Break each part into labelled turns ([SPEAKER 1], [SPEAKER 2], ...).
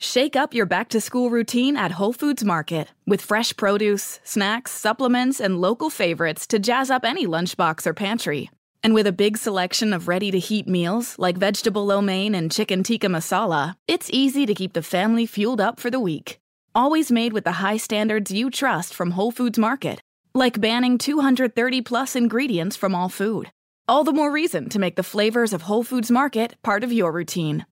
[SPEAKER 1] Shake up your back to school routine at Whole Foods Market with fresh produce, snacks, supplements, and local favorites to jazz up any lunchbox or pantry. And with a big selection of ready to heat meals like vegetable lo mein and chicken tikka masala, it's easy to keep the family fueled up for the week. Always made with the high standards you trust from Whole Foods Market, like banning 230 plus ingredients from all food. All the more reason to make the flavors of Whole Foods Market part of your routine.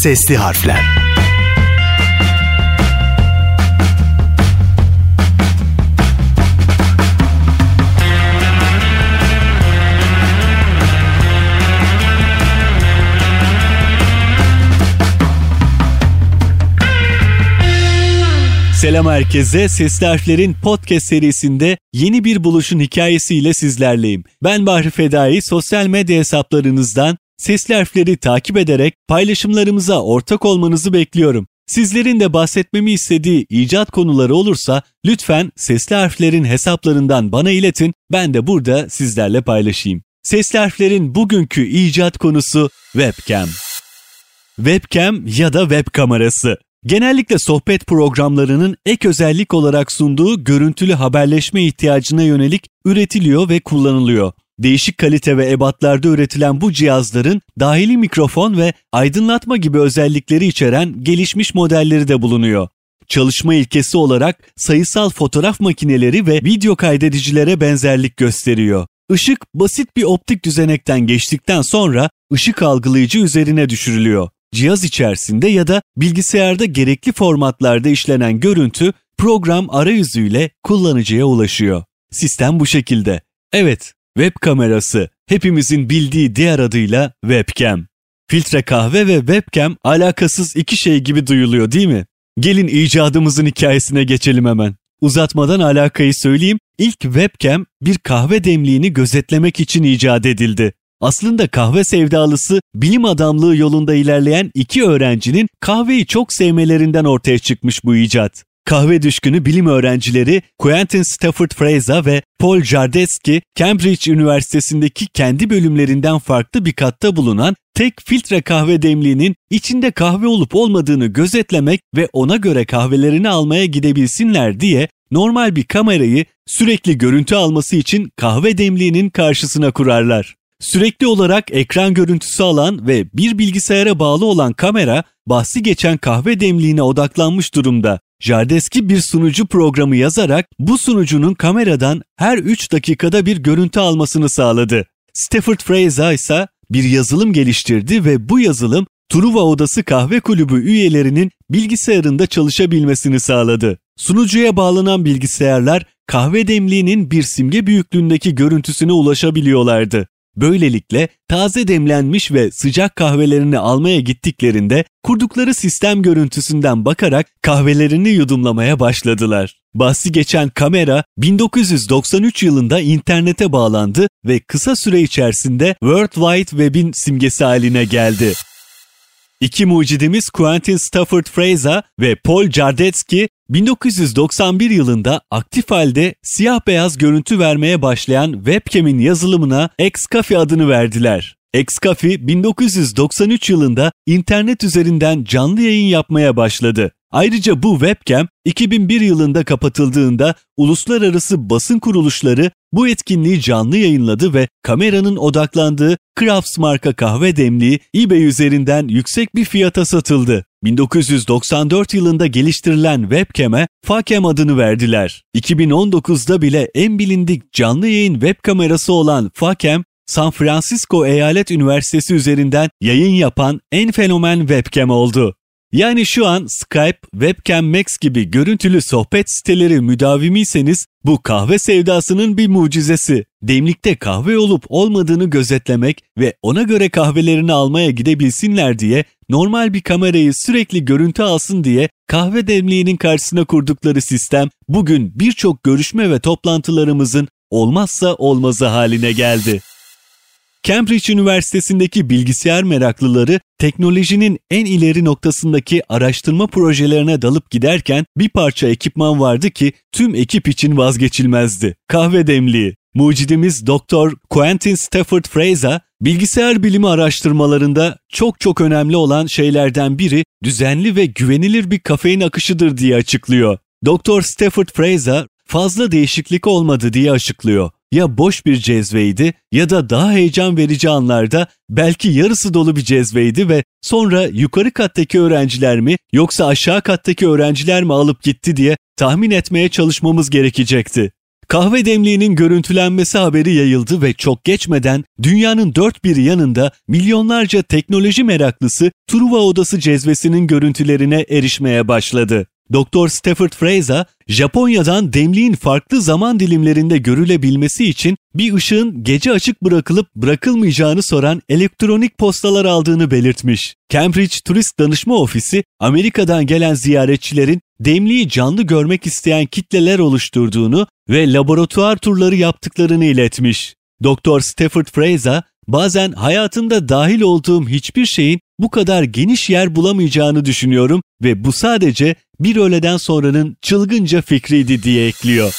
[SPEAKER 2] Sesli harfler. Selam herkese. Sesli Harfler'in podcast serisinde yeni bir buluşun hikayesiyle sizlerleyim. Ben Bahri Fedai. Sosyal medya hesaplarınızdan sesli harfleri takip ederek paylaşımlarımıza ortak olmanızı bekliyorum. Sizlerin de bahsetmemi istediği icat konuları olursa lütfen sesli harflerin hesaplarından bana iletin. Ben de burada sizlerle paylaşayım. Sesli harflerin bugünkü icat konusu webcam. Webcam ya da web kamerası. Genellikle sohbet programlarının ek özellik olarak sunduğu görüntülü haberleşme ihtiyacına yönelik üretiliyor ve kullanılıyor. Değişik kalite ve ebatlarda üretilen bu cihazların dahili mikrofon ve aydınlatma gibi özellikleri içeren gelişmiş modelleri de bulunuyor. Çalışma ilkesi olarak sayısal fotoğraf makineleri ve video kaydedicilere benzerlik gösteriyor. Işık basit bir optik düzenekten geçtikten sonra ışık algılayıcı üzerine düşürülüyor. Cihaz içerisinde ya da bilgisayarda gerekli formatlarda işlenen görüntü program arayüzüyle kullanıcıya ulaşıyor. Sistem bu şekilde. Evet, web kamerası hepimizin bildiği diğer adıyla webcam. Filtre kahve ve webcam alakasız iki şey gibi duyuluyor değil mi? Gelin icadımızın hikayesine geçelim hemen. Uzatmadan alakayı söyleyeyim. İlk webcam bir kahve demliğini gözetlemek için icat edildi. Aslında kahve sevdalısı bilim adamlığı yolunda ilerleyen iki öğrencinin kahveyi çok sevmelerinden ortaya çıkmış bu icat. Kahve düşkünü bilim öğrencileri Quentin Stafford Fraser ve Paul Jardeski, Cambridge Üniversitesi'ndeki kendi bölümlerinden farklı bir katta bulunan tek filtre kahve demliğinin içinde kahve olup olmadığını gözetlemek ve ona göre kahvelerini almaya gidebilsinler diye normal bir kamerayı sürekli görüntü alması için kahve demliğinin karşısına kurarlar. Sürekli olarak ekran görüntüsü alan ve bir bilgisayara bağlı olan kamera bahsi geçen kahve demliğine odaklanmış durumda. Jardeski bir sunucu programı yazarak bu sunucunun kameradan her 3 dakikada bir görüntü almasını sağladı. Stafford Fraser ise bir yazılım geliştirdi ve bu yazılım Truva Odası Kahve Kulübü üyelerinin bilgisayarında çalışabilmesini sağladı. Sunucuya bağlanan bilgisayarlar kahve demliğinin bir simge büyüklüğündeki görüntüsüne ulaşabiliyorlardı. Böylelikle taze demlenmiş ve sıcak kahvelerini almaya gittiklerinde kurdukları sistem görüntüsünden bakarak kahvelerini yudumlamaya başladılar. Bahsi geçen kamera 1993 yılında internete bağlandı ve kısa süre içerisinde World Wide Web'in simgesi haline geldi. İki mucidimiz Quentin Stafford Fraser ve Paul Jardetsky 1991 yılında aktif halde siyah beyaz görüntü vermeye başlayan webcam'in yazılımına Xcaffe adını verdiler. Xcaffe 1993 yılında internet üzerinden canlı yayın yapmaya başladı. Ayrıca bu webcam 2001 yılında kapatıldığında uluslararası basın kuruluşları bu etkinliği canlı yayınladı ve kameranın odaklandığı Crafts marka kahve demliği eBay üzerinden yüksek bir fiyata satıldı. 1994 yılında geliştirilen webcam'e Facam adını verdiler. 2019'da bile en bilindik canlı yayın web kamerası olan Facam, San Francisco Eyalet Üniversitesi üzerinden yayın yapan en fenomen webcam oldu. Yani şu an Skype, Webcam Max gibi görüntülü sohbet siteleri müdavimiyseniz bu kahve sevdasının bir mucizesi. Demlikte kahve olup olmadığını gözetlemek ve ona göre kahvelerini almaya gidebilsinler diye normal bir kamerayı sürekli görüntü alsın diye kahve demliğinin karşısına kurdukları sistem bugün birçok görüşme ve toplantılarımızın olmazsa olmazı haline geldi. Cambridge Üniversitesi'ndeki bilgisayar meraklıları teknolojinin en ileri noktasındaki araştırma projelerine dalıp giderken bir parça ekipman vardı ki tüm ekip için vazgeçilmezdi. Kahve demliği. Mucidimiz Doktor Quentin Stafford Fraser Bilgisayar bilimi araştırmalarında çok çok önemli olan şeylerden biri düzenli ve güvenilir bir kafein akışıdır diye açıklıyor. Dr. Stafford Fraser fazla değişiklik olmadı diye açıklıyor. Ya boş bir cezveydi ya da daha heyecan verici anlarda belki yarısı dolu bir cezveydi ve sonra yukarı kattaki öğrenciler mi yoksa aşağı kattaki öğrenciler mi alıp gitti diye tahmin etmeye çalışmamız gerekecekti. Kahve demliğinin görüntülenmesi haberi yayıldı ve çok geçmeden dünyanın dört bir yanında milyonlarca teknoloji meraklısı Truva Odası cezvesinin görüntülerine erişmeye başladı. Dr. Stafford Fraser, Japonya'dan demliğin farklı zaman dilimlerinde görülebilmesi için bir ışığın gece açık bırakılıp bırakılmayacağını soran elektronik postalar aldığını belirtmiş. Cambridge Turist Danışma Ofisi, Amerika'dan gelen ziyaretçilerin demliği canlı görmek isteyen kitleler oluşturduğunu ve laboratuvar turları yaptıklarını iletmiş. Dr. Stafford Fraser, bazen hayatımda dahil olduğum hiçbir şeyin bu kadar geniş yer bulamayacağını düşünüyorum ve bu sadece bir öğleden sonranın çılgınca fikriydi diye ekliyor.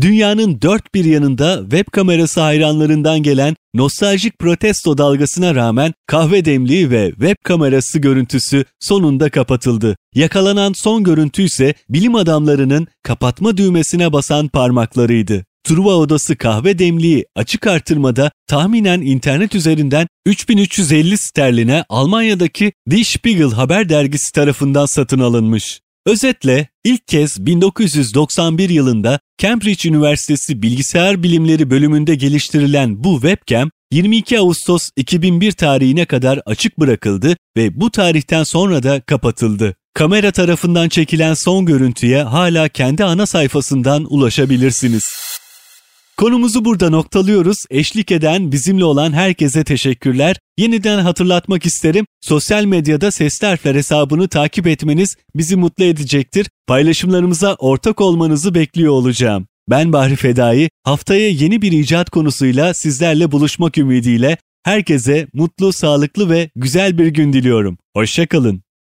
[SPEAKER 2] Dünyanın dört bir yanında web kamerası hayranlarından gelen nostaljik protesto dalgasına rağmen kahve demliği ve web kamerası görüntüsü sonunda kapatıldı. Yakalanan son görüntü ise bilim adamlarının kapatma düğmesine basan parmaklarıydı. Truva Odası kahve demliği açık artırmada tahminen internet üzerinden 3350 sterline Almanya'daki Die Spiegel haber dergisi tarafından satın alınmış. Özetle ilk kez 1991 yılında Cambridge Üniversitesi Bilgisayar Bilimleri bölümünde geliştirilen bu webcam 22 Ağustos 2001 tarihine kadar açık bırakıldı ve bu tarihten sonra da kapatıldı. Kamera tarafından çekilen son görüntüye hala kendi ana sayfasından ulaşabilirsiniz. Konumuzu burada noktalıyoruz. Eşlik eden, bizimle olan herkese teşekkürler. Yeniden hatırlatmak isterim. Sosyal medyada Sesli Harfler hesabını takip etmeniz bizi mutlu edecektir. Paylaşımlarımıza ortak olmanızı bekliyor olacağım. Ben Bahri Fedai. Haftaya yeni bir icat konusuyla sizlerle buluşmak ümidiyle herkese mutlu, sağlıklı ve güzel bir gün diliyorum. Hoşçakalın.